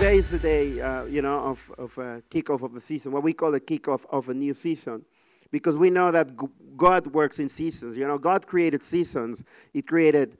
today is the day, uh, you know, of, of a kickoff of the season, what we call the kickoff of a new season. Because we know that God works in seasons. You know, God created seasons. He created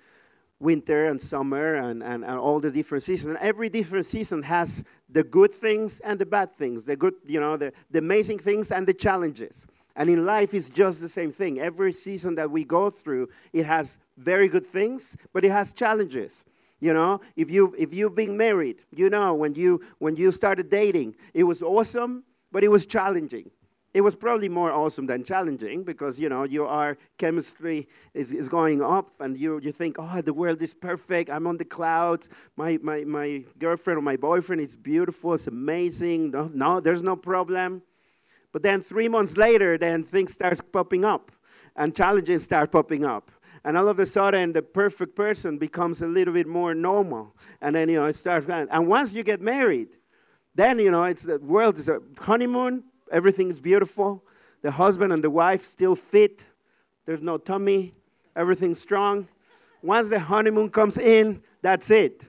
winter and summer and, and, and all the different seasons. And every different season has the good things and the bad things, the good, you know, the, the amazing things and the challenges. And in life, it's just the same thing. Every season that we go through, it has very good things, but it has challenges. You know, if you if you've been married, you know when you when you started dating, it was awesome, but it was challenging. It was probably more awesome than challenging because you know your chemistry is, is going up and you, you think, oh, the world is perfect. I'm on the clouds. My, my, my girlfriend or my boyfriend is beautiful. It's amazing. No, no, there's no problem. But then three months later, then things start popping up and challenges start popping up and all of a sudden the perfect person becomes a little bit more normal. And then you know it starts going. and once you get married then you know it's the world is a honeymoon. Everything is beautiful. The husband and the wife still fit. There's no tummy. Everything's strong. Once the honeymoon comes in that's it.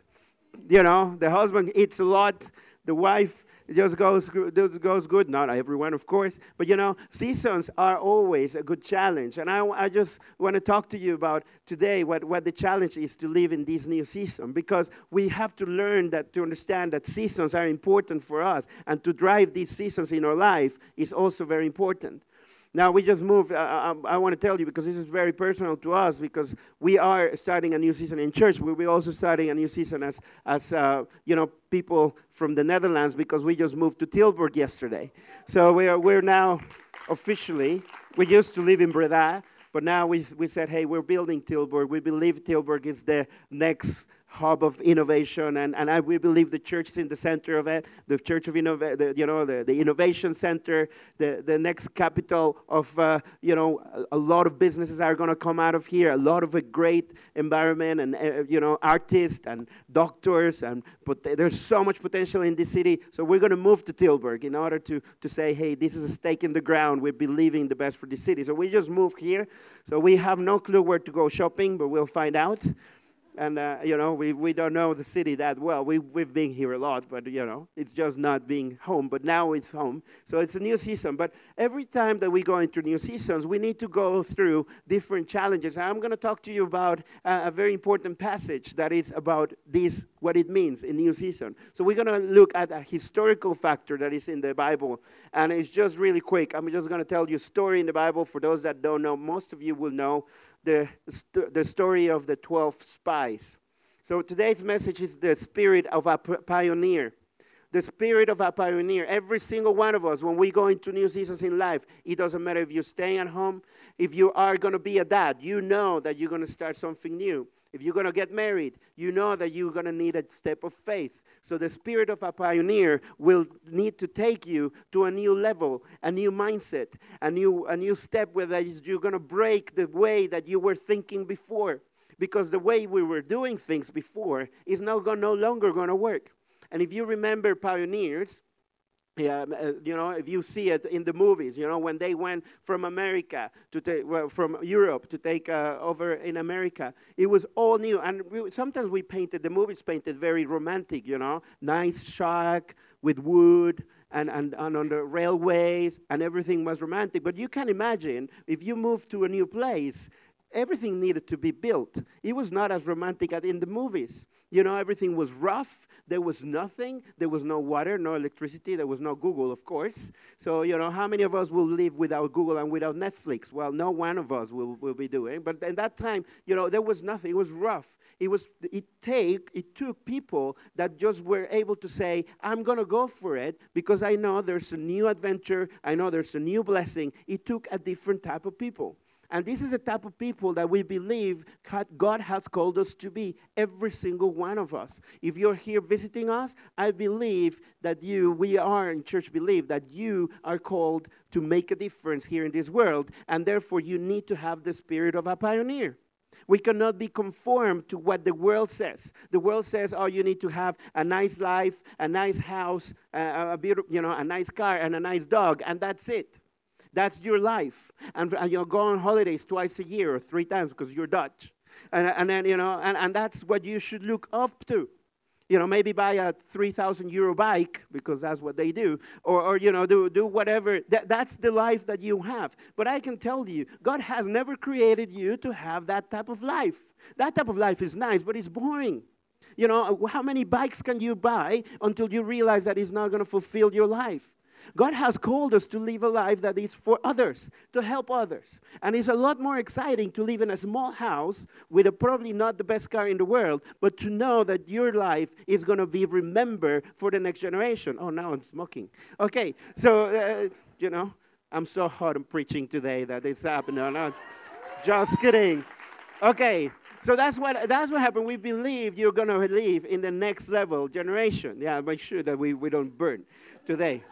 You know the husband eats a lot. The wife it just goes, goes good. Not everyone, of course. But you know, seasons are always a good challenge. And I, I just want to talk to you about today what, what the challenge is to live in this new season. Because we have to learn that to understand that seasons are important for us. And to drive these seasons in our life is also very important. Now, we just moved. Uh, uh, um, I, I, I want to tell you because this is very personal to us because we are starting a new season in church. We'll be also starting a new season as, as uh, you know, people from the Netherlands because we just moved to Tilburg yesterday. So we are, we're now officially, we used to live in Breda, but now we, we said, hey, we're building Tilburg. We believe Tilburg is the next hub of innovation, and, and I, we believe the church is in the center of it, the church of innovation, you know, the, the innovation center, the, the next capital of, uh, you know, a, a, lot of businesses are going to come out of here, a lot of a great environment, and, uh, you know, artists and doctors, and but there's so much potential in this city, so we're going to move to Tilburg in order to, to say, hey, this is a stake in the ground, we're believing the best for this city. So we just moved here, so we have no clue where to go shopping, but we'll find out and uh, you know we, we don't know the city that well. We, we've been here a lot but you know it's just not being home. But now it's home. So it's a new season. But every time that we go into new seasons we need to go through different challenges. And i'm going to talk to you about uh, a very important passage that is about this what it means in new season. So we're going to look at a historical factor that is in the bible. And it's just really quick. I'm just going to tell you a story in the bible for those that don't know. Most of you will know the, the story of the 12 spies. So today's message is the spirit of a pioneer. The spirit of a pioneer. Every single one of us, when we go into new seasons in life, it doesn't matter if you're staying at home, if you are going to be a dad, you know that you're going to start something new. If you're going to get married, you know that you're going to need a step of faith. So the spirit of a pioneer will need to take you to a new level, a new mindset, a new, a new step where that is, you're going to break the way that you were thinking before. Because the way we were doing things before is no, no longer going to work. And if you remember pioneers, yeah, uh, you know, if you see it in the movies, you know, when they went from America to take, well, from Europe to take uh, over in America, it was all new. And we, sometimes we painted, the movies painted very romantic, you know, nice shack with wood and, and, and on the railways, and everything was romantic. But you can imagine if you move to a new place, everything needed to be built. It was not as romantic as in the movies. You know, everything was rough. There was nothing. There was no water, no electricity. There was no Google, of course. So, you know, how many of us will live without Google and without Netflix? Well, no one of us will, will be doing. But in that time, you know, there was nothing. It was rough. It was it take it took people that just were able to say, I'm gonna go for it because I know there's a new adventure, I know there's a new blessing. It took a different type of people. And this is the type of people that we believe God has called us to be, every single one of us. If you're here visiting us, I believe that you, we are in church, believe that you are called to make a difference here in this world. And therefore, you need to have the spirit of a pioneer. We cannot be conformed to what the world says. The world says, "Oh, you need to have a nice life, a nice house, a, a beautiful, you know, a nice car, and a nice dog, and that's it." That's your life. And, and you go on holidays twice a year or three times because you're Dutch. And, uh, and then, you know, and, and that's what you should look up to. you know, maybe buy a 3,000 euro bike because that's what they do, or, or you know, do, do whatever. That, that's the life that you have. But I can tell you, God has never created you to have that type of life. That type of life is nice, but it's boring. You know, how many bikes can you buy until you realize that it's not going to fulfill your life? God has called us to live a life that is for others, to help others. And it's a lot more exciting to live in a small house with a, probably not the best car in the world, but to know that your life is going to be remembered for the next generation. Oh, now I'm smoking. Okay, so, uh, you know, I'm so hot on preaching today that it's happening. No, just kidding. Okay, so that's what that's what happened. We believe you're gonna live in the next level generation. Yeah, make sure that we, we don't burn today.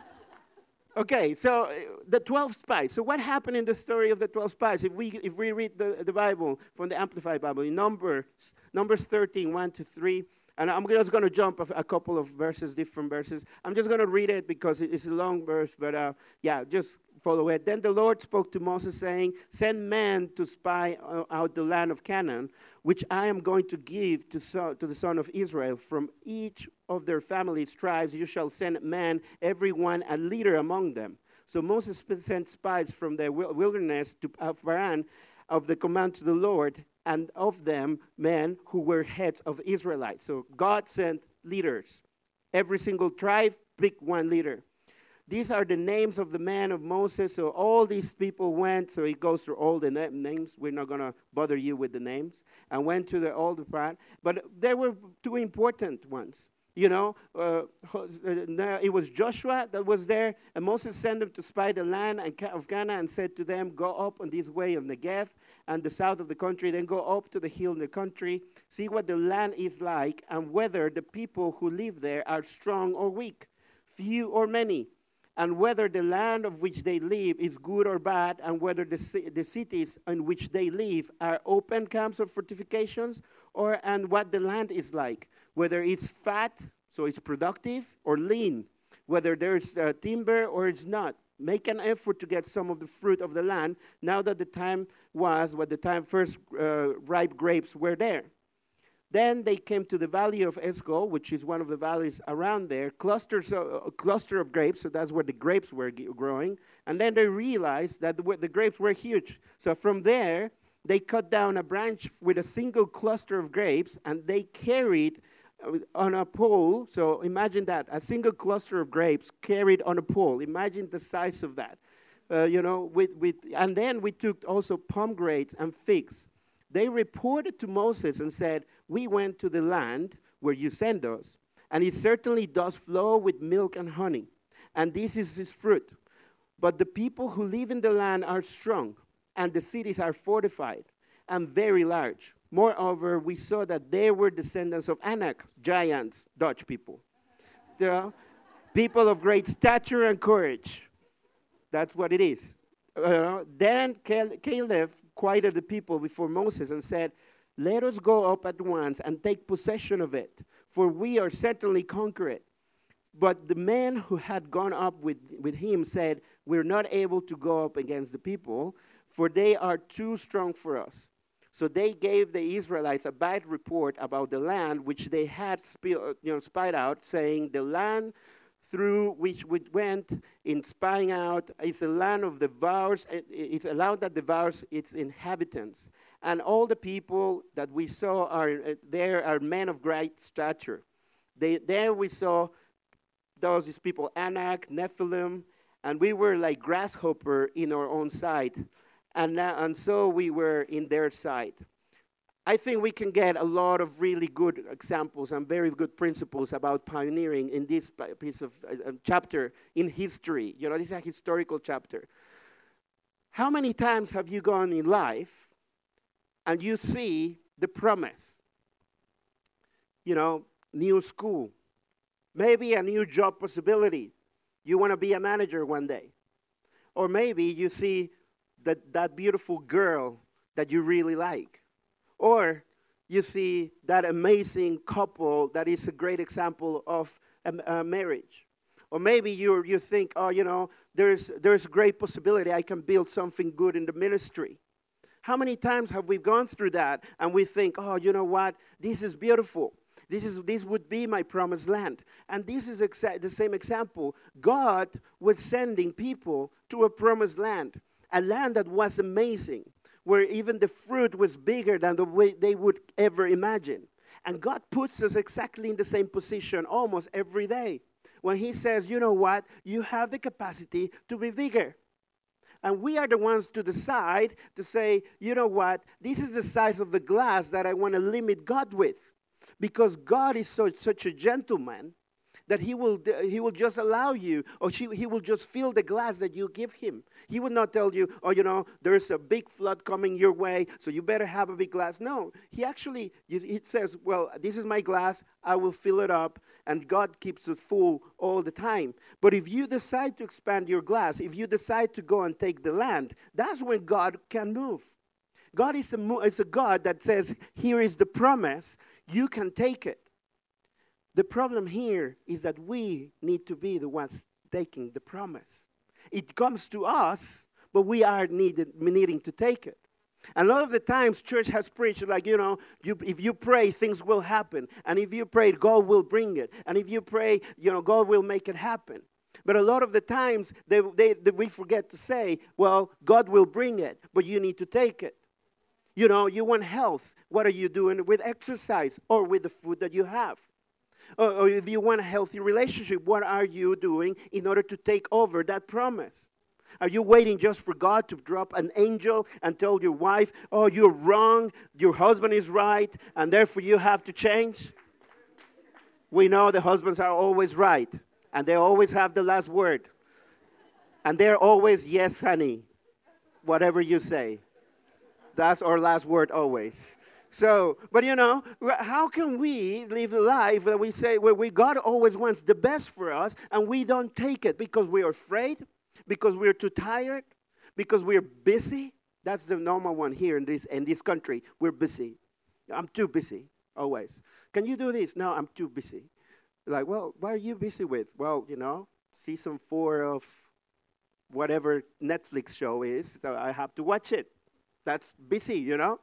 Okay, so uh, the 12 spies. So what happened in the story of the 12 spies? If we, if we read the, the Bible from the Amplified Bible, in Numbers, Numbers 13, 1 to 3, and I'm just going to jump a, a, couple of verses, different verses. I'm just going to read it because it's a long verse, but uh, yeah, just follow it. Then the Lord spoke to Moses, saying, Send men to spy uh, out the land of Canaan, which I am going to give to, so, to the son of Israel. From each of their families, tribes, you shall send men, every one a leader among them. So Moses sent spies from the wilderness to uh, Paran of the command to the Lord, and of them men who were heads of Israelites. So God sent leaders. Every single tribe picked one leader. These are the names of the men of Moses. So all these people went. So he goes through all the na- names. We're not going to bother you with the names. And went to the the part. But there were two important ones. You know, uh, uh it was Joshua that was there, and Moses sent them to spy the land of Canaan and said to them, Go up on this way of the Negev and the south of the country, then go up to the hill in the country, see what the land is like, and whether the people who live there are strong or weak, few or many, and whether the land of which they live is good or bad, and whether the, the cities in which they live are open camps or fortifications, or and what the land is like whether it's fat, so it's productive, or lean, whether there's uh, timber or it's not. Make an effort to get some of the fruit of the land now that the time was what the time first uh, ripe grapes were there. Then they came to the valley of Eshcol, which is one of the valleys around there, clusters of, a cluster of grapes, so that's where the grapes were growing. And then they realized that the, the grapes were huge. So from there, they cut down a branch with a single cluster of grapes, and they carried on a pole. So imagine that a single cluster of grapes carried on a pole. Imagine the size of that. Uh, you know, with, with, and then we took also pomegranates and figs. They reported to Moses and said, We went to the land where you sent us, and it certainly does flow with milk and honey, and this is its fruit. But the people who live in the land are strong, and the cities are fortified and very large. Moreover, we saw that they were descendants of Anak, giants, Dutch people. The people of great stature and courage. That's what it is. Uh, then Caleb quieted the people before Moses and said, Let us go up at once and take possession of it, for we are certainly conquer it. But the men who had gone up with, with him said, We're not able to go up against the people, for they are too strong for us. So they gave the Israelites a bad report about the land which they had you know, spied out, saying, The land through which we went in spying out is a land of devours, it's a land that devours its inhabitants. And all the people that we saw are uh, there are men of great stature. They, there we saw those people, Anak, Nephilim, and we were like grasshopper in our own sight and, uh, and so we were in their side. I think we can get a lot of really good examples and very good principles about pioneering in this piece of uh, chapter in history. You know, this is a historical chapter. How many times have you gone in life and you see the promise? You know, new school, maybe a new job possibility. You want to be a manager one day. Or maybe you see that, that beautiful girl that you really like. Or you see that amazing couple that is a great example of a, a marriage. Or maybe you, you think, oh, you know, there's, there's a great possibility I can build something good in the ministry. How many times have we gone through that and we think, oh, you know what, this is beautiful. This, is, this would be my promised land. And this is exa- the same example. God was sending people to a promised land, a land that was amazing, where even the fruit was bigger than the way they would ever imagine. And God puts us exactly in the same position almost every day. When He says, you know what, you have the capacity to be bigger. And we are the ones to decide to say, you know what, this is the size of the glass that I want to limit God with. Because God is so, such a gentleman that he will, he will just allow you, or she, he will just fill the glass that you give him. He will not tell you, oh, you know, there's a big flood coming your way, so you better have a big glass. No, he actually, he says, well, this is my glass, I will fill it up, and God keeps it full all the time. But if you decide to expand your glass, if you decide to go and take the land, that's when God can move. God is a, is a God that says, here is the promise, you can take it. The problem here is that we need to be the ones taking the promise. It comes to us, but we are needed, needing to take it. A lot of the times, church has preached like, you know, you, if you pray, things will happen. And if you pray, God will bring it. And if you pray, you know, God will make it happen. But a lot of the times, they, they, they, we forget to say, well, God will bring it, but you need to take it. You know, you want health. What are you doing with exercise or with the food that you have? Or, or if you want a healthy relationship, what are you doing in order to take over that promise? Are you waiting just for God to drop an angel and tell your wife, oh, you're wrong, your husband is right, and therefore you have to change? We know the husbands are always right, and they always have the last word. And they're always, yes, honey, whatever you say. That's our last word always. So, but you know, how can we live a life that we say where we God always wants the best for us and we don't take it because we're afraid, because we're too tired, because we're busy? That's the normal one here in this in this country. We're busy. I'm too busy always. Can you do this? No, I'm too busy. Like, well, what are you busy with? Well, you know, season four of whatever Netflix show is, so I have to watch it. That's busy, you know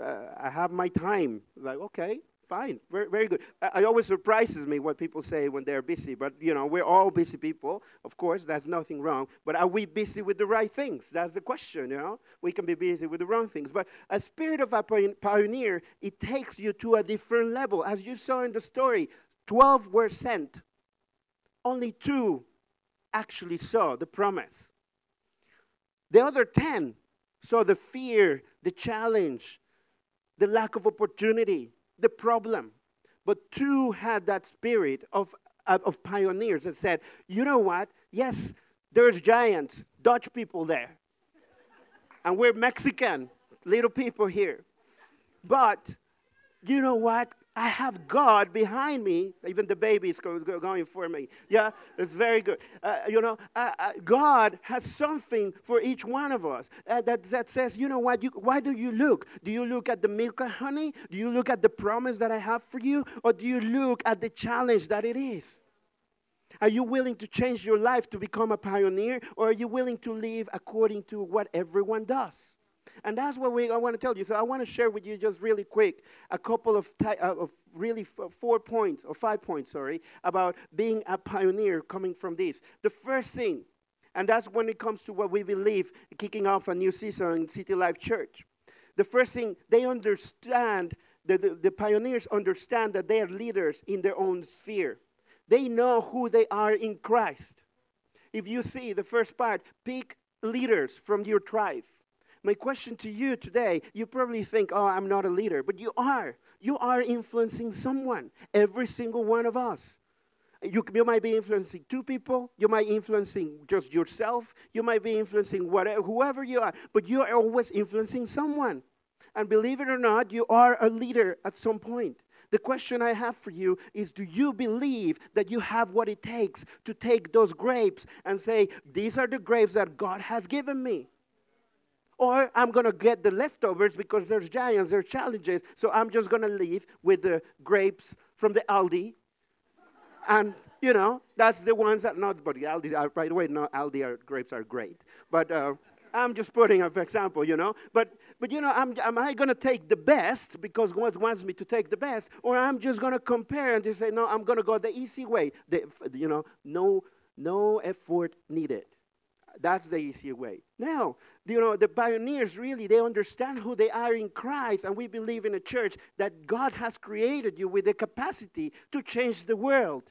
uh, I have my time. Like, okay, fine, very, very good. It always surprises me what people say when they're busy, but you know, we're all busy people. Of course, there's nothing wrong. But are we busy with the right things? That's the question, you know? We can be busy with the wrong things. But a spirit of a pioneer, it takes you to a different level. As you saw in the story, 12 were sent, only two actually saw the promise. The other 10 saw the fear, the challenge, the lack of opportunity, the problem. But two had that spirit of, uh, of pioneers that said, you know what? Yes, there's giants, Dutch people there. and we're Mexican, little people here. But you know what? I have God behind me. Even the baby is going for me. Yeah, it's very good. Uh, you know, uh, uh, God has something for each one of us uh, that, that says, you know what? You, why do you look? Do you look at the milk and honey? Do you look at the promise that I have for you? Or do you look at the challenge that it is? Are you willing to change your life to become a pioneer? Or are you willing to live according to what everyone does? And that's what we, I want to tell you. So I want to share with you just really quick a couple of, ty- uh, of really four points, or five points, sorry, about being a pioneer coming from this. The first thing, and that's when it comes to what we believe, kicking off a new season in City Life Church. The first thing, they understand, the, the, the pioneers understand that they are leaders in their own sphere. They know who they are in Christ. If you see the first part, pick leaders from your tribe my question to you today, you probably think, oh, I'm not a leader, but you are. You are influencing someone, every single one of us. You, you might be influencing two people, you might be influencing just yourself, you might be influencing whatever, whoever you are, but you are always influencing someone. And believe it or not, you are a leader at some point. The question I have for you is Do you believe that you have what it takes to take those grapes and say, These are the grapes that God has given me? Or I'm going to get the leftovers because there's giants, there's challenges. So I'm just going to leave with the grapes from the Aldi. And, you know, that's the ones that not, but the Aldi are, by the way, not Aldi are, grapes are great. But, uh, I'm just putting an example, you know. But, but you know, am, am I going to take the best because God wants me to take the best, or I'm just going to compare and just say, no, I'm going to go the easy way. The, you know, no, no effort needed. That's the easy way. Now, you know, the pioneers really, they understand who they are in Christ, and we believe in a church that God has created you with the capacity to change the world.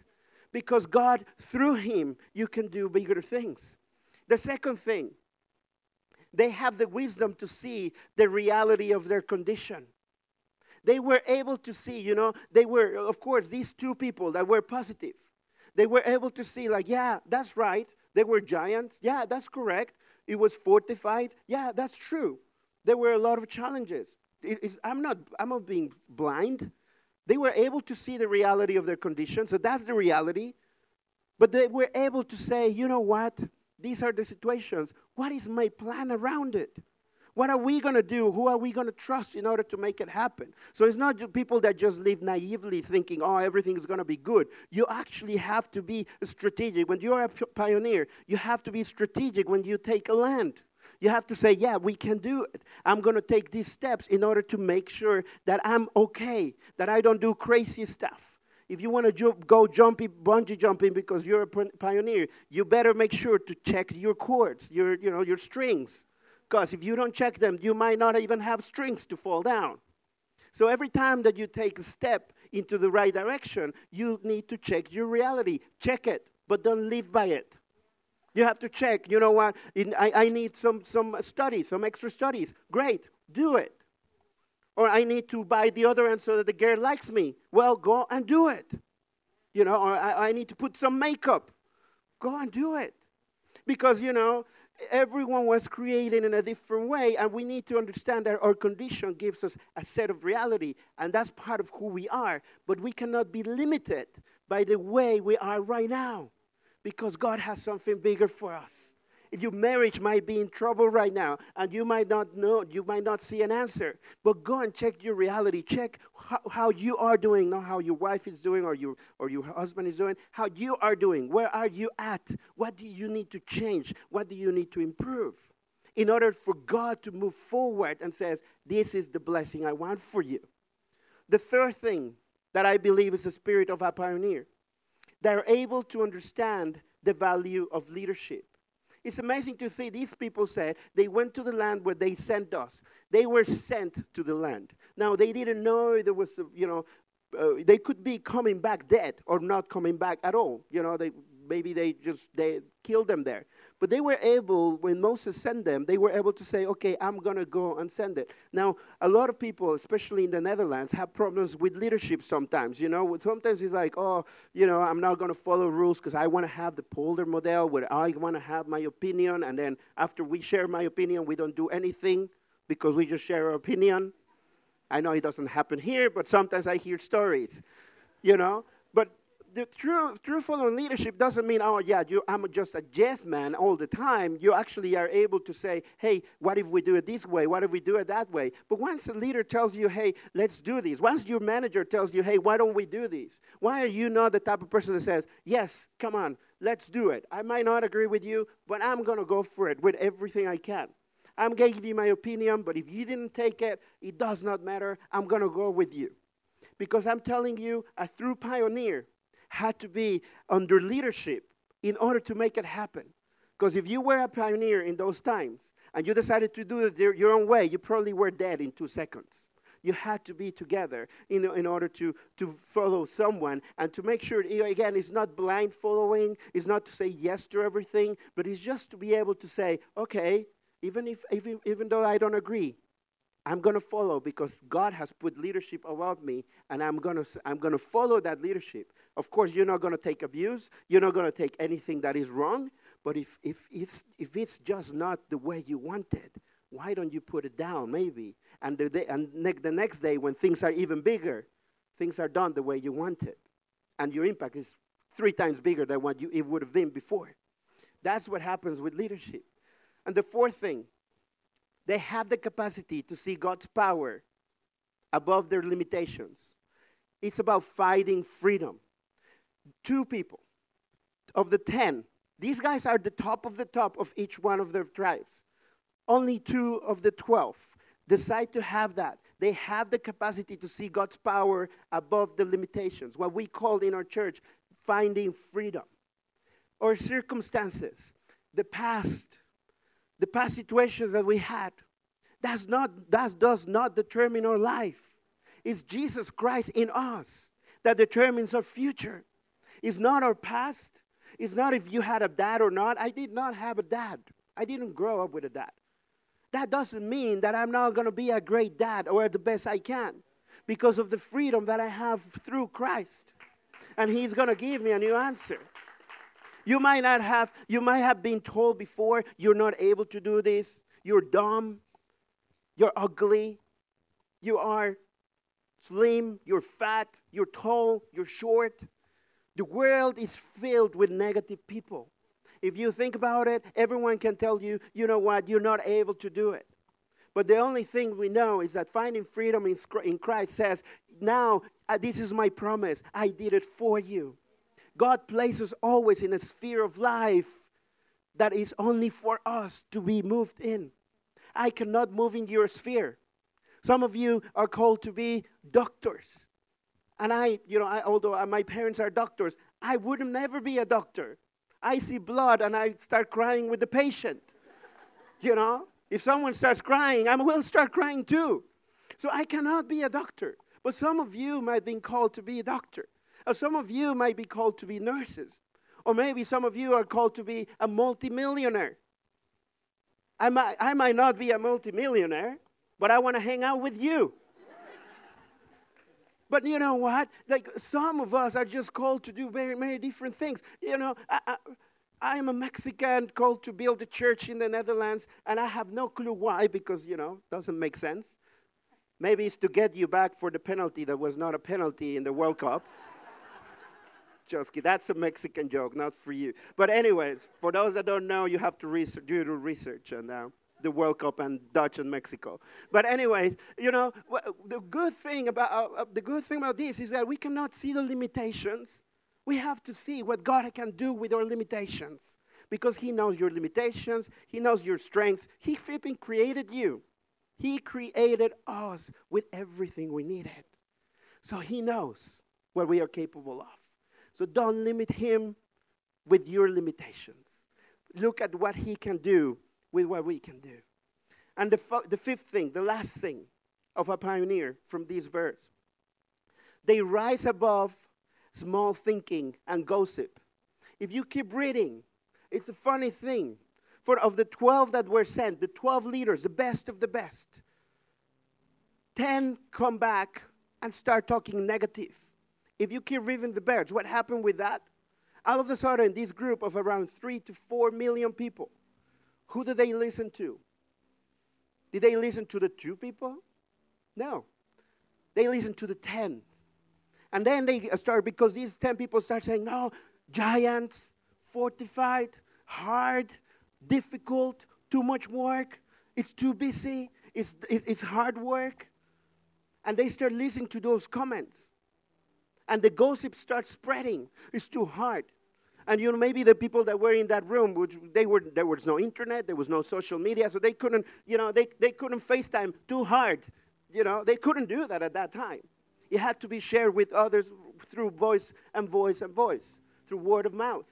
Because God, through Him, you can do bigger things. The second thing, they have the wisdom to see the reality of their condition. They were able to see, you know, they were, of course, these two people that were positive. They were able to see, like, yeah, that's right. They were giants. Yeah, that's correct. It was fortified. Yeah, that's true. There were a lot of challenges. I'm, not, I'm not being blind. They were able to see the reality of their condition, so that's the reality. But they were able to say, you know what? These are the situations. What is my plan around it? What are we going to do? Who are we going to trust in order to make it happen? So it's not people that just live naively thinking, oh, everything is going to be good. You actually have to be strategic. When you're a pioneer, you have to be strategic when you take a land. You have to say, yeah, we can do it. I'm going to take these steps in order to make sure that I'm okay, that I don't do crazy stuff. If you want to ju- go jumping, bungee jumping because you're a pioneer, you better make sure to check your cords, your, you know, your strings because if you don't check them, you might not even have strings to fall down. So every time that you take a step into the right direction, you need to check your reality. Check it, but don't live by it. You have to check, you know what, in, I, I need some, some studies, some extra studies. Great, do it. Or I need to buy deodorant so that the girl likes me. Well, go and do it. You know, or I, I need to put some makeup. Go and do it. Because, you know, everyone was created in a different way, and we need to understand that our condition gives us a set of reality, and that's part of who we are. But we cannot be limited by the way we are right now because God has something bigger for us your marriage might be in trouble right now and you might not know, you might not see an answer. But go and check your reality. Check how, how you are doing, not how your wife is doing or your, or your husband is doing, how you are doing. Where are you at? What do you need to change? What do you need to improve? In order for God to move forward and says, this is the blessing I want for you. The third thing that I believe is the spirit of a pioneer. They're able to understand the value of leadership. It's amazing to see these people said they went to the land where they sent us. They were sent to the land. Now, they didn't know there was, you know, uh, they could be coming back dead or not coming back at all. You know, they, maybe they just they killed them there. But they were able, when Moses sent them, they were able to say, okay, I'm going to go and send it. Now, a lot of people, especially in the Netherlands, have problems with leadership sometimes. You know, sometimes it's like, oh, you know, I'm not going to follow rules because I want to have the polder model where I want to have my opinion. And then after we share my opinion, we don't do anything because we just share our opinion. I know it doesn't happen here, but sometimes I hear stories, you know. The true, true following leadership doesn't mean, oh, yeah, you, I'm just a yes man all the time. You actually are able to say, hey, what if we do it this way? What if we do it that way? But once a leader tells you, hey, let's do this, once your manager tells you, hey, why don't we do this? Why are you not the type of person that says, yes, come on, let's do it? I might not agree with you, but I'm going to go for it with everything I can. I'm going to give you my opinion, but if you didn't take it, it does not matter. I'm going to go with you. Because I'm telling you, a true pioneer had to be under leadership in order to make it happen. Because if you were a pioneer in those times and you decided to do it your own way, you probably were dead in two seconds. You had to be together in, in order to, to follow someone and to make sure, again, it's not blind following, it's not to say yes to everything, but it's just to be able to say, okay, even, if, even, even though I don't agree, I'm going to follow because God has put leadership above me, and I'm going to I'm going to follow that leadership. Of course, you're not going to take abuse. You're not going to take anything that is wrong. But if if if if it's just not the way you want it, why don't you put it down? Maybe, and the day, and ne- the next day when things are even bigger, things are done the way you want it, and your impact is three times bigger than what you it would have been before. That's what happens with leadership. And the fourth thing they have the capacity to see God's power above their limitations. It's about fighting freedom. Two people of the 10, these guys are the top of the top of each one of their tribes. Only two of the 12 decide to have that. They have the capacity to see God's power above the limitations, what we call in our church finding freedom. Or circumstances, the past, the past situations that we had. That's not, that does not determine our life. It's Jesus Christ in us that determines our future. It's not our past. It's not if you had a dad or not. I did not have a dad. I didn't grow up with a dad. That doesn't mean that I'm not going to be a great dad or the best I can because of the freedom that I have through Christ. And He's going to give me a new answer. You might not have, you might have been told before, you're not able to do this, you're dumb, you're ugly, you are slim, you're fat, you're tall, you're short. The world is filled with negative people. If you think about it, everyone can tell you, you know what, you're not able to do it. But the only thing we know is that finding freedom in Christ says, now uh, this is my promise. I did it for you. God places always in a sphere of life that is only for us to be moved in. I cannot move in your sphere. Some of you are called to be doctors. And I, you know, I, although my parents are doctors, I would never be a doctor. I see blood and I start crying with the patient. You know, if someone starts crying, I will start crying too. So I cannot be a doctor. But some of you might be called to be a doctor. Or some of you might be called to be nurses. Or maybe some of you are called to be a multimillionaire. I might, I might not be a multimillionaire, but I want to hang out with you. But you know what? Like some of us are just called to do very many different things. You know, I, I, I am a Mexican called to build a church in the Netherlands, and I have no clue why because you know doesn't make sense. Maybe it's to get you back for the penalty that was not a penalty in the World Cup. Just kidding. That's a Mexican joke, not for you. But anyways, for those that don't know, you have to research, do your research and. Uh, the World Cup and Dutch and Mexico. But anyways, you know, the good thing about uh, uh, the good thing about this is that we cannot see the limitations. We have to see what God can do with our limitations because He knows your limitations. He knows your strengths. He flipping created you. He created us with everything we needed. So He knows what we are capable of. So don't limit Him with your limitations. Look at what He can do with what we can do. And the, the fifth thing, the last thing of a pioneer from this verse, they rise above small thinking and gossip. If you keep reading, it's a funny thing. For of the 12 that were sent, the 12 leaders, the best of the best, 10 come back and start talking negative. If you keep reading the birds, what happened with that? All of a sudden, this group of around three to four million people who did they listen to? Did they listen to the two people? No. They listened to the ten. And then they start, because these 10 people start saying, no, giants, fortified, hard, difficult, too much work, it's too busy, it's, it's hard work. And they start listening to those comments. And the gossip starts spreading. It's too hard. And you know, maybe the people that were in that room, which they were, there was no internet, there was no social media, so they couldn't, you know, they, they couldn't FaceTime too hard. You know, they couldn't do that at that time. It had to be shared with others through voice and voice and voice, through word of mouth.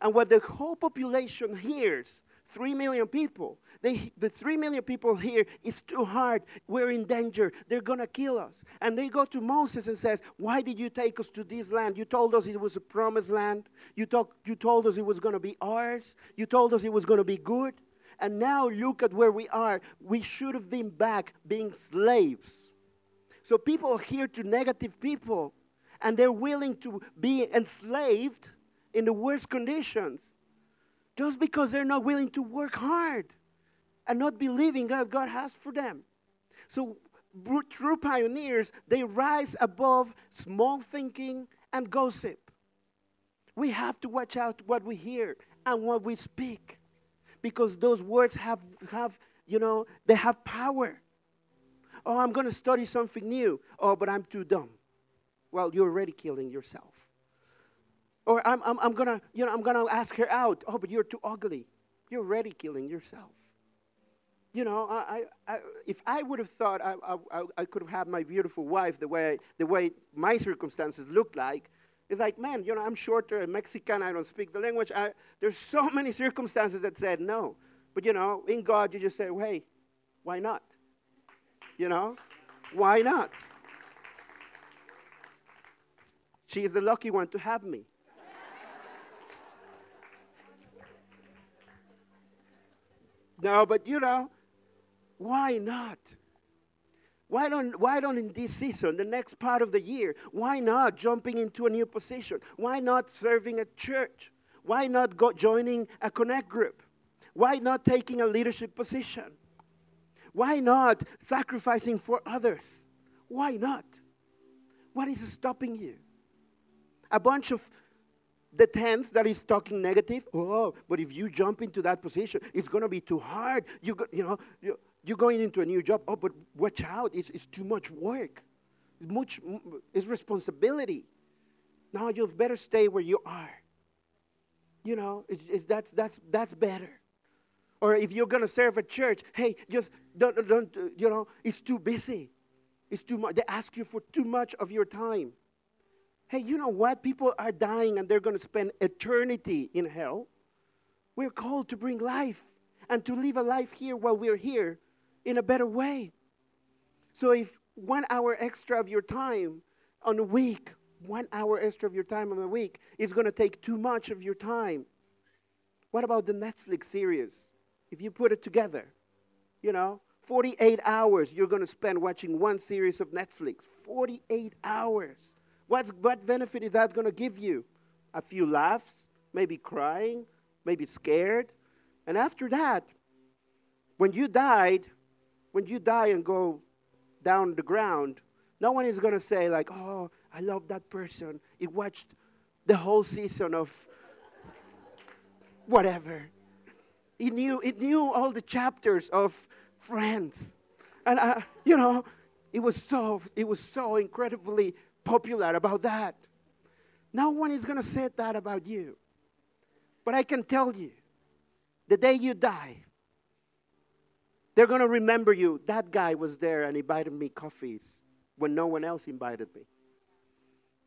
And what the whole population hears 3 million people. They, the 3 million people here is too hard. We're in danger. They're going to kill us. And they go to Moses and says, why did you take us to this land? You told us it was a promised land. You, talk, you told us it was going to be ours. You told us it was going to be good. And now look at where we are. We should have been back being slaves. So people hear to negative people and they're willing to be enslaved in the worst conditions just because they're not willing to work hard and not believing that God has for them. So, true pioneers, they rise above small thinking and gossip. We have to watch out what we hear and what we speak because those words have, have you know, they have power. Oh, I'm going to study something new. Oh, but I'm too dumb. Well, you're already killing yourself. Or I'm, I'm, I'm gonna, you know, I'm gonna ask her out. Oh, but you're too ugly. You're already killing yourself. you know, I, I, if I would have thought I, I, I could have had my beautiful wife the way, the way my circumstances looked like, it's like, man, you know, I'm shorter, I'm Mexican, I don't speak the language. I, there's so many circumstances that said no. But, you know, in God, you just say, well, hey, why not? You know, why not? She is the lucky one to have me. No, but you know, why not? Why don't, why don't in this season, the next part of the year, why not jumping into a new position? Why not serving a church? Why not go, joining a connect group? Why not taking a leadership position? Why not sacrificing for others? Why not? What is stopping you? A bunch of the tenth that is talking negative. Oh, but if you jump into that position, it's going to be too hard. You, go, you know, you, you're going into a new job. Oh, but watch out. It's, it's too much work. Much, it's responsibility. Now you better stay where you are. You know, it's, it's, that's, that's, that's better. Or if you're going to serve a church, hey, just don't, don't, you know, it's too busy. It's too much. They ask you for too much of your time. Hey, you know what? People are dying and they're going to spend eternity in hell. We're called to bring life and to live a life here while we're here in a better way. So if one hour extra of your time on a week, one hour extra of your time on a week is going to take too much of your time. What about the Netflix series? If you put it together, you know, 48 hours you're going to spend watching one series of Netflix. 48 hours. What's, what benefit is that going to give you? A few laughs, maybe crying, maybe scared. And after that, when you died, when you die and go down the ground, no one is going to say, like, oh, I love that person. He watched the whole season of whatever. He knew, he knew all the chapters of Friends. And, uh, you know, it was, so, it was so incredibly popular about that. No one is going to say that about you. But I can tell you, the day you die, they're going to remember you. That guy was there and he invited me coffees when no one else invited me.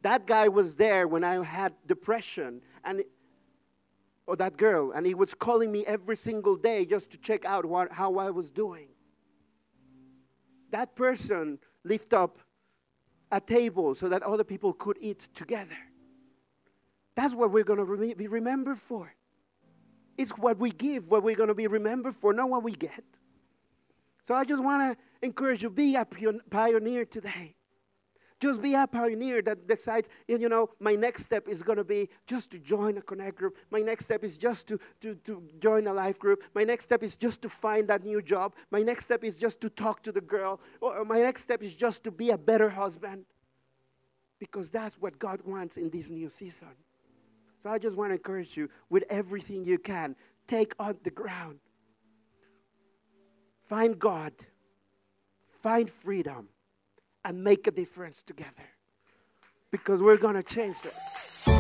That guy was there when I had depression and or that girl and he was calling me every single day just to check out what, how I was doing. That person lift up a table so that other people could eat together. That's what we're going to be remembered for. It's what we give, what we're going to be remembered for, not what we get. So I just want to encourage you be a pioneer today. Just be a pioneer that decides, you know, my next step is going to be just to join a connect group. My next step is just to, to, to join a life group. My next step is just to find that new job. My next step is just to talk to the girl. Or my next step is just to be a better husband. Because that's what God wants in this new season. So I just want to encourage you with everything you can, take on the ground. Find God, find freedom, and make a difference together. Because we're going to change it.